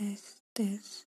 this, this,